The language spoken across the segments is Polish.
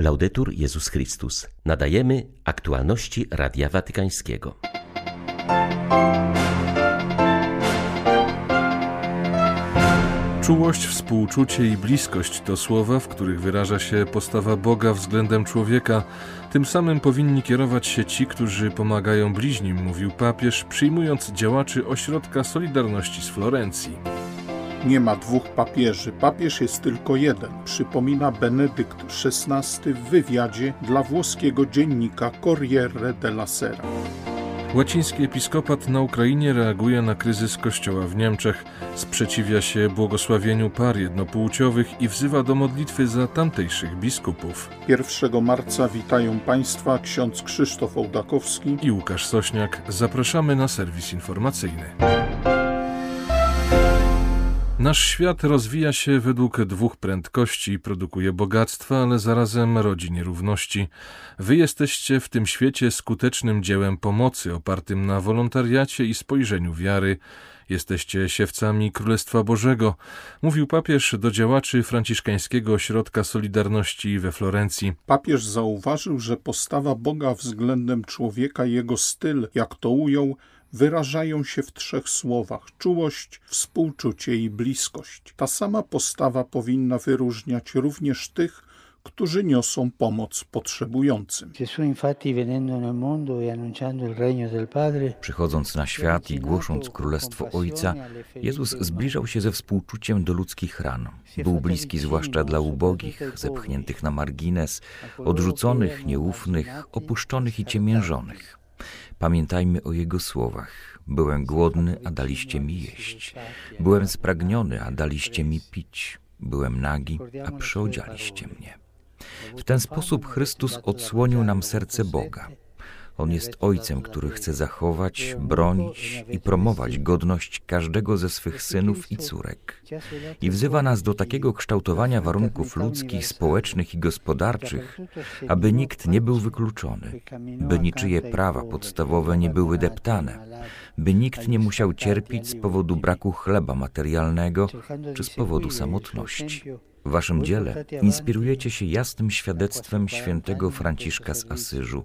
Laudetur Jezus Chrystus. Nadajemy aktualności Radia Watykańskiego. Czułość, współczucie i bliskość to słowa, w których wyraża się postawa Boga względem człowieka. Tym samym powinni kierować się ci, którzy pomagają bliźnim, mówił papież, przyjmując działaczy Ośrodka Solidarności z Florencji. Nie ma dwóch papieży, papież jest tylko jeden, przypomina Benedykt XVI w wywiadzie dla włoskiego dziennika Corriere della Sera. Łaciński episkopat na Ukrainie reaguje na kryzys kościoła w Niemczech, sprzeciwia się błogosławieniu par jednopłciowych i wzywa do modlitwy za tamtejszych biskupów. 1 marca witają Państwa ksiądz Krzysztof Ołdakowski i Łukasz Sośniak. Zapraszamy na serwis informacyjny. Nasz świat rozwija się według dwóch prędkości, produkuje bogactwa, ale zarazem rodzi nierówności. Wy jesteście w tym świecie skutecznym dziełem pomocy opartym na wolontariacie i spojrzeniu wiary. Jesteście siewcami Królestwa Bożego, mówił papież do działaczy franciszkańskiego ośrodka Solidarności we Florencji. Papież zauważył, że postawa Boga względem człowieka, jego styl, jak to ujął, wyrażają się w trzech słowach: czułość, współczucie i bliskość. Ta sama postawa powinna wyróżniać również tych, którzy niosą pomoc potrzebującym. Przychodząc na świat i głosząc Królestwo Ojca, Jezus zbliżał się ze współczuciem do ludzkich ran. Był bliski zwłaszcza dla ubogich, zepchniętych na margines, odrzuconych, nieufnych, opuszczonych i ciemiężonych. Pamiętajmy o Jego słowach. Byłem głodny, a daliście mi jeść. Byłem spragniony, a daliście mi pić. Byłem nagi, a przyodzialiście mnie. W ten sposób Chrystus odsłonił nam serce Boga. On jest Ojcem, który chce zachować, bronić i promować godność każdego ze swych synów i córek. I wzywa nas do takiego kształtowania warunków ludzkich, społecznych i gospodarczych, aby nikt nie był wykluczony, by niczyje prawa podstawowe nie były deptane, by nikt nie musiał cierpieć z powodu braku chleba materialnego czy z powodu samotności. W waszym dziele inspirujecie się jasnym świadectwem świętego Franciszka z Asyżu,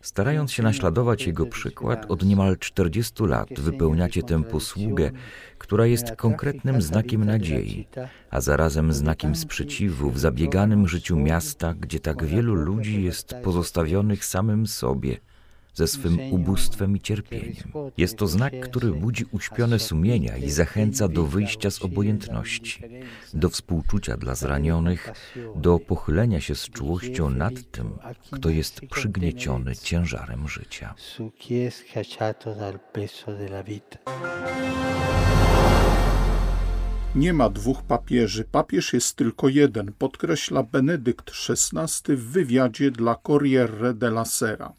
Starając się naśladować jego przykład, od niemal 40 lat wypełniacie tę posługę, która jest konkretnym znakiem nadziei, a zarazem znakiem sprzeciwu w zabieganym życiu miasta, gdzie tak wielu ludzi jest pozostawionych samym sobie ze swym ubóstwem i cierpieniem. Jest to znak, który budzi uśpione sumienia i zachęca do wyjścia z obojętności, do współczucia dla zranionych, do pochylenia się z czułością nad tym, kto jest przygnieciony ciężarem życia. Nie ma dwóch papieży, papież jest tylko jeden, podkreśla Benedykt XVI w wywiadzie dla Corriere della Sera.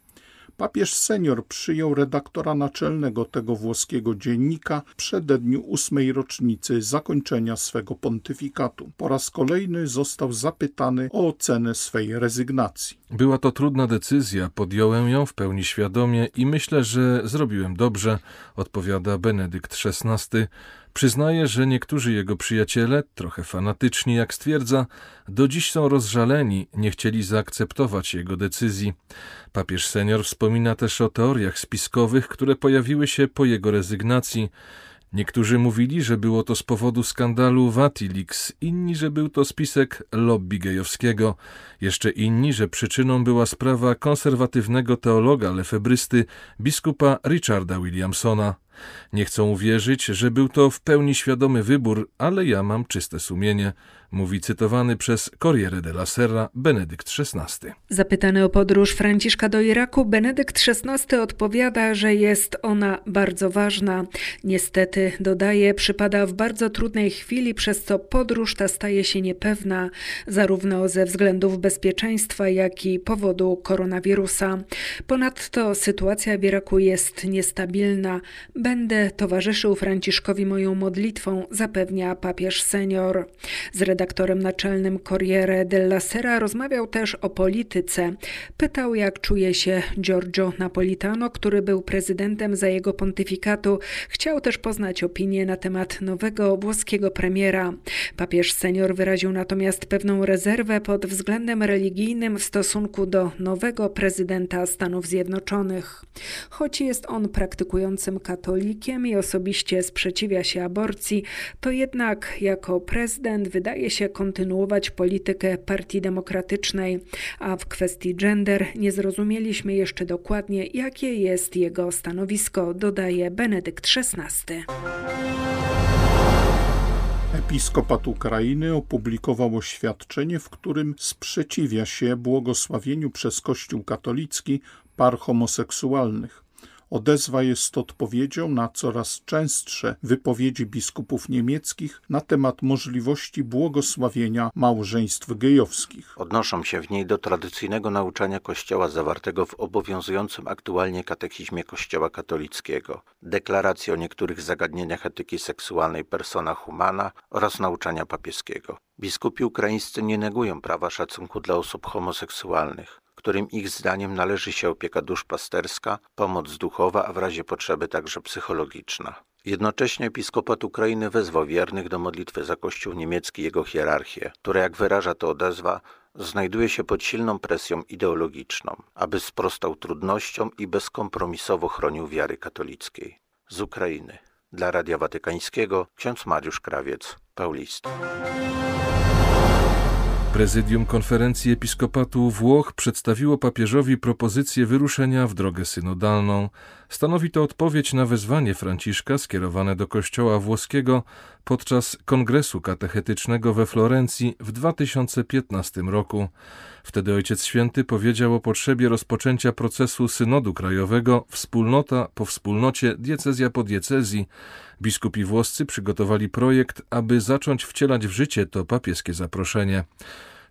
Papież senior przyjął redaktora naczelnego tego włoskiego dziennika w przededniu ósmej rocznicy zakończenia swego pontyfikatu. Po raz kolejny został zapytany o ocenę swej rezygnacji. Była to trudna decyzja, podjąłem ją w pełni świadomie i myślę, że zrobiłem dobrze, odpowiada Benedykt XVI. Przyznaje, że niektórzy jego przyjaciele, trochę fanatyczni jak stwierdza, do dziś są rozżaleni, nie chcieli zaakceptować jego decyzji. Papież senior wspomina też o teoriach spiskowych, które pojawiły się po jego rezygnacji. Niektórzy mówili, że było to z powodu skandalu Vatilix, inni, że był to spisek lobby gejowskiego, jeszcze inni, że przyczyną była sprawa konserwatywnego teologa lefebrysty biskupa Richarda Williamsona. Nie chcą uwierzyć, że był to w pełni świadomy wybór, ale ja mam czyste sumienie, mówi cytowany przez Corriere della Serra Benedykt XVI. Zapytany o podróż Franciszka do Iraku, Benedykt XVI odpowiada, że jest ona bardzo ważna. Niestety, dodaje, przypada w bardzo trudnej chwili, przez co podróż ta staje się niepewna, zarówno ze względów bezpieczeństwa, jak i powodu koronawirusa. Ponadto sytuacja w Iraku jest niestabilna Będę towarzyszył Franciszkowi moją modlitwą, zapewnia papież senior. Z redaktorem naczelnym Corriere della Sera rozmawiał też o polityce. Pytał, jak czuje się Giorgio Napolitano, który był prezydentem za jego pontyfikatu. Chciał też poznać opinię na temat nowego włoskiego premiera. Papież senior wyraził natomiast pewną rezerwę pod względem religijnym w stosunku do nowego prezydenta Stanów Zjednoczonych. Choć jest on praktykującym katolikiem i osobiście sprzeciwia się aborcji, to jednak jako prezydent wydaje się kontynuować politykę Partii Demokratycznej, a w kwestii gender nie zrozumieliśmy jeszcze dokładnie, jakie jest jego stanowisko, dodaje Benedykt XVI. Episkopat Ukrainy opublikował oświadczenie, w którym sprzeciwia się błogosławieniu przez Kościół katolicki par homoseksualnych. Odezwa jest odpowiedzią na coraz częstsze wypowiedzi biskupów niemieckich na temat możliwości błogosławienia małżeństw gejowskich. Odnoszą się w niej do tradycyjnego nauczania Kościoła zawartego w obowiązującym aktualnie katechizmie Kościoła katolickiego, deklaracji o niektórych zagadnieniach etyki seksualnej persona humana oraz nauczania papieskiego. Biskupi ukraińscy nie negują prawa szacunku dla osób homoseksualnych którym ich zdaniem należy się opieka duszpasterska, pomoc duchowa, a w razie potrzeby także psychologiczna. Jednocześnie episkopat Ukrainy wezwał wiernych do modlitwy za Kościół niemiecki i jego hierarchię, która, jak wyraża to odezwa, znajduje się pod silną presją ideologiczną, aby sprostał trudnościom i bezkompromisowo chronił wiary katolickiej. Z Ukrainy. Dla Radia Watykańskiego ksiądz Mariusz Krawiec, Paulista. Prezydium Konferencji Episkopatu Włoch przedstawiło papieżowi propozycję wyruszenia w drogę synodalną. Stanowi to odpowiedź na wezwanie Franciszka skierowane do Kościoła włoskiego podczas kongresu katechetycznego we Florencji w 2015 roku. Wtedy Ojciec Święty powiedział o potrzebie rozpoczęcia procesu synodu krajowego wspólnota po wspólnocie, diecezja po diecezji. Biskupi włoscy przygotowali projekt, aby zacząć wcielać w życie to papieskie zaproszenie.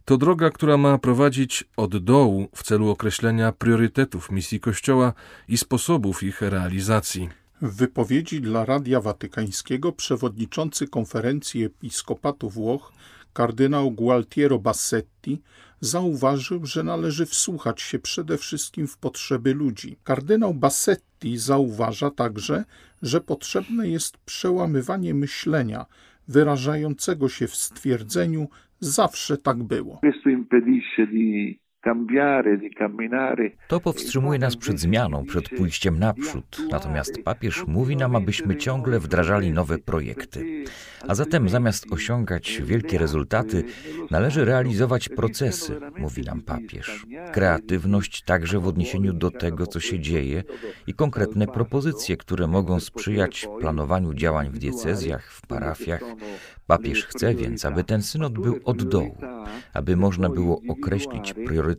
To droga, która ma prowadzić od dołu w celu określenia priorytetów misji Kościoła i sposobów ich realizacji. W wypowiedzi dla Radia Watykańskiego przewodniczący konferencji episkopatu Włoch kardynał Gualtiero Bassetti zauważył, że należy wsłuchać się przede wszystkim w potrzeby ludzi. Kardynał Bassetti zauważa także, że potrzebne jest przełamywanie myślenia wyrażającego się w stwierdzeniu zawsze tak było. To powstrzymuje nas przed zmianą, przed pójściem naprzód. Natomiast papież mówi nam, abyśmy ciągle wdrażali nowe projekty. A zatem zamiast osiągać wielkie rezultaty, należy realizować procesy, mówi nam papież. Kreatywność także w odniesieniu do tego, co się dzieje i konkretne propozycje, które mogą sprzyjać planowaniu działań w diecezjach, w parafiach. Papież chce więc, aby ten synod był od dołu, aby można było określić priorytety.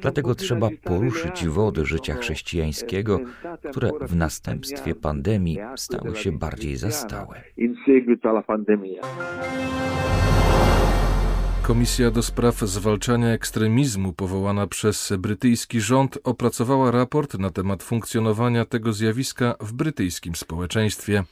Dlatego trzeba poruszyć wody życia chrześcijańskiego, które w następstwie pandemii stały się bardziej zastałe. Komisja do spraw zwalczania ekstremizmu powołana przez brytyjski rząd opracowała raport na temat funkcjonowania tego zjawiska w brytyjskim społeczeństwie.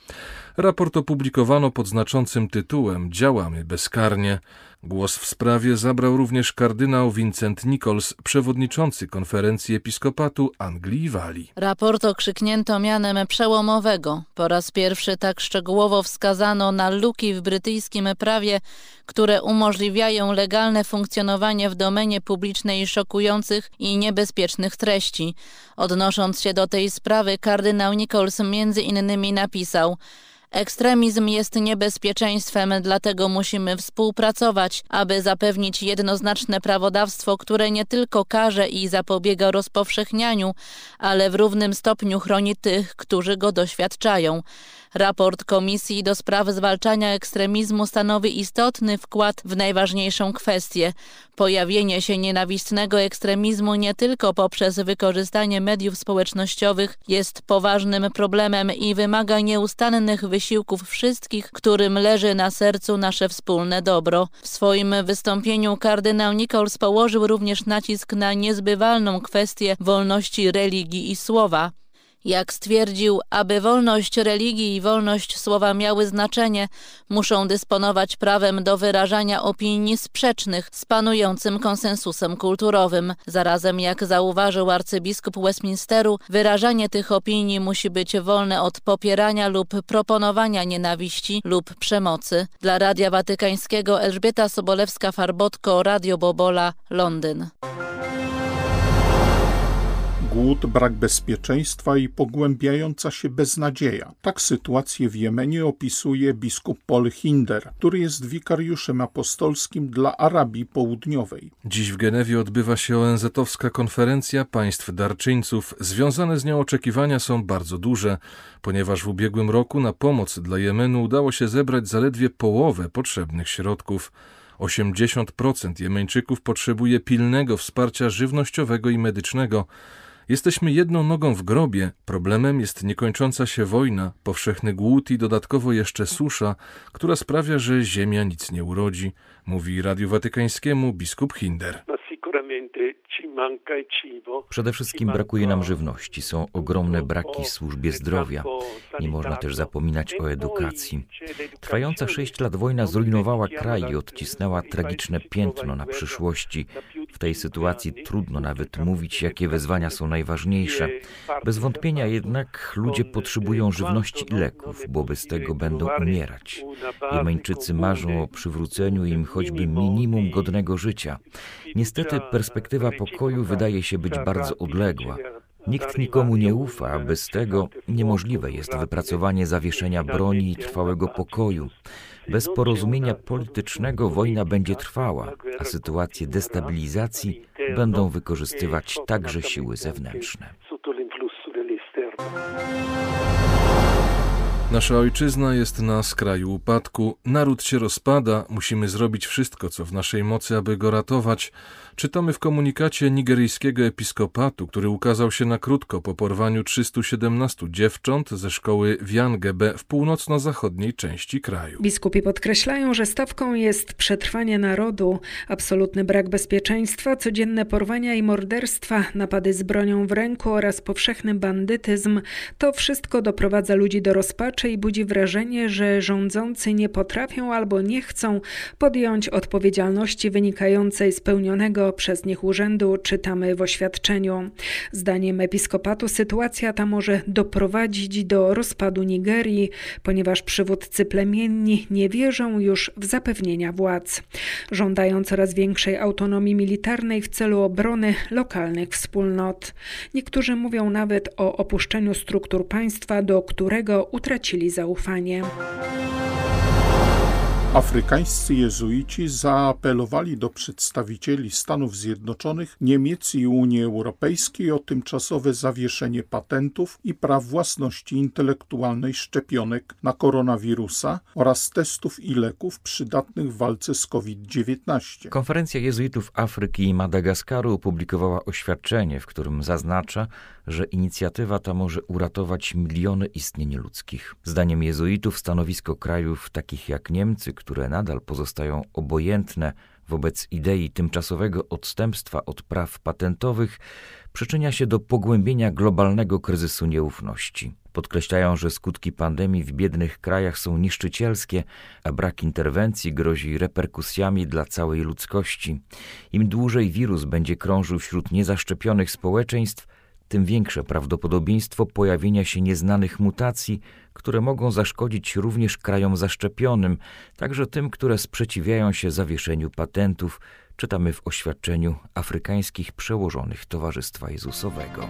Raport opublikowano pod znaczącym tytułem Działamy bezkarnie. Głos w sprawie zabrał również kardynał Vincent Nichols, przewodniczący konferencji episkopatu Anglii i Walii. Raport okrzyknięto mianem przełomowego. Po raz pierwszy tak szczegółowo wskazano na luki w brytyjskim prawie, które umożliwiają legalne funkcjonowanie w domenie publicznej szokujących i niebezpiecznych treści. Odnosząc się do tej sprawy, kardynał Nichols między innymi napisał – Ekstremizm jest niebezpieczeństwem, dlatego musimy współpracować, aby zapewnić jednoznaczne prawodawstwo, które nie tylko karze i zapobiega rozpowszechnianiu, ale w równym stopniu chroni tych, którzy go doświadczają. Raport Komisji do spraw zwalczania ekstremizmu stanowi istotny wkład w najważniejszą kwestię. Pojawienie się nienawistnego ekstremizmu nie tylko poprzez wykorzystanie mediów społecznościowych jest poważnym problemem i wymaga nieustannych wysiłków wszystkich, którym leży na sercu nasze wspólne dobro. W swoim wystąpieniu kardynał Nichols położył również nacisk na niezbywalną kwestię wolności religii i słowa. Jak stwierdził, aby wolność religii i wolność słowa miały znaczenie, muszą dysponować prawem do wyrażania opinii sprzecznych z panującym konsensusem kulturowym. Zarazem, jak zauważył arcybiskup Westminsteru, wyrażanie tych opinii musi być wolne od popierania lub proponowania nienawiści lub przemocy. Dla Radia Watykańskiego Elżbieta Sobolewska-Farbotko, Radio Bobola, Londyn głód, brak bezpieczeństwa i pogłębiająca się beznadzieja. Tak sytuację w Jemenie opisuje biskup Paul Hinder, który jest wikariuszem apostolskim dla Arabii Południowej. Dziś w Genewie odbywa się ONZ-owska konferencja państw darczyńców. Związane z nią oczekiwania są bardzo duże, ponieważ w ubiegłym roku na pomoc dla Jemenu udało się zebrać zaledwie połowę potrzebnych środków. 80% Jemeńczyków potrzebuje pilnego wsparcia żywnościowego i medycznego. Jesteśmy jedną nogą w grobie. Problemem jest niekończąca się wojna, powszechny głód i dodatkowo jeszcze susza, która sprawia, że ziemia nic nie urodzi, mówi Radiu Watykańskiemu biskup Hinder. Przede wszystkim brakuje nam żywności, są ogromne braki w służbie zdrowia. Nie można też zapominać o edukacji. Trwająca sześć lat wojna zrujnowała kraj i odcisnęła tragiczne piętno na przyszłości. W tej sytuacji trudno nawet mówić, jakie wezwania są najważniejsze. Bez wątpienia jednak ludzie potrzebują żywności i leków, bo bez tego będą umierać. Jemeńczycy marzą o przywróceniu im choćby minimum godnego życia. Niestety perspektywa pokoju wydaje się być bardzo odległa. Nikt nikomu nie ufa, a bez tego niemożliwe jest wypracowanie zawieszenia broni i trwałego pokoju. Bez porozumienia politycznego wojna będzie trwała, a sytuacje destabilizacji będą wykorzystywać także siły zewnętrzne. Nasza ojczyzna jest na skraju upadku, naród się rozpada, musimy zrobić wszystko, co w naszej mocy, aby go ratować. Czytamy w komunikacie nigeryjskiego episkopatu, który ukazał się na krótko po porwaniu 317 dziewcząt ze szkoły Wiangebe w północno-zachodniej części kraju. Biskupi podkreślają, że stawką jest przetrwanie narodu, absolutny brak bezpieczeństwa, codzienne porwania i morderstwa, napady z bronią w ręku oraz powszechny bandytyzm. To wszystko doprowadza ludzi do rozpaczy i budzi wrażenie, że rządzący nie potrafią albo nie chcą podjąć odpowiedzialności wynikającej z pełnionego przez nich urzędu, czytamy w oświadczeniu. Zdaniem episkopatu sytuacja ta może doprowadzić do rozpadu Nigerii, ponieważ przywódcy plemienni nie wierzą już w zapewnienia władz. Żądają coraz większej autonomii militarnej w celu obrony lokalnych wspólnot. Niektórzy mówią nawet o opuszczeniu struktur państwa, do którego utracili zaufanie. Afrykańscy jezuici zaapelowali do przedstawicieli Stanów Zjednoczonych, Niemiec i Unii Europejskiej o tymczasowe zawieszenie patentów i praw własności intelektualnej szczepionek na koronawirusa oraz testów i leków przydatnych w walce z COVID-19. Konferencja jezuitów Afryki i Madagaskaru opublikowała oświadczenie, w którym zaznacza, że inicjatywa ta może uratować miliony istnień ludzkich. Zdaniem jezuitów stanowisko krajów takich jak Niemcy, które nadal pozostają obojętne wobec idei tymczasowego odstępstwa od praw patentowych, przyczynia się do pogłębienia globalnego kryzysu nieufności. Podkreślają, że skutki pandemii w biednych krajach są niszczycielskie, a brak interwencji grozi reperkusjami dla całej ludzkości. Im dłużej wirus będzie krążył wśród niezaszczepionych społeczeństw, tym większe prawdopodobieństwo pojawienia się nieznanych mutacji, które mogą zaszkodzić również krajom zaszczepionym, także tym, które sprzeciwiają się zawieszeniu patentów, czytamy w oświadczeniu afrykańskich przełożonych Towarzystwa Jezusowego.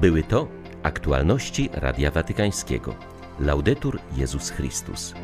Były to aktualności Radia Watykańskiego. Laudetur Jezus Chrystus.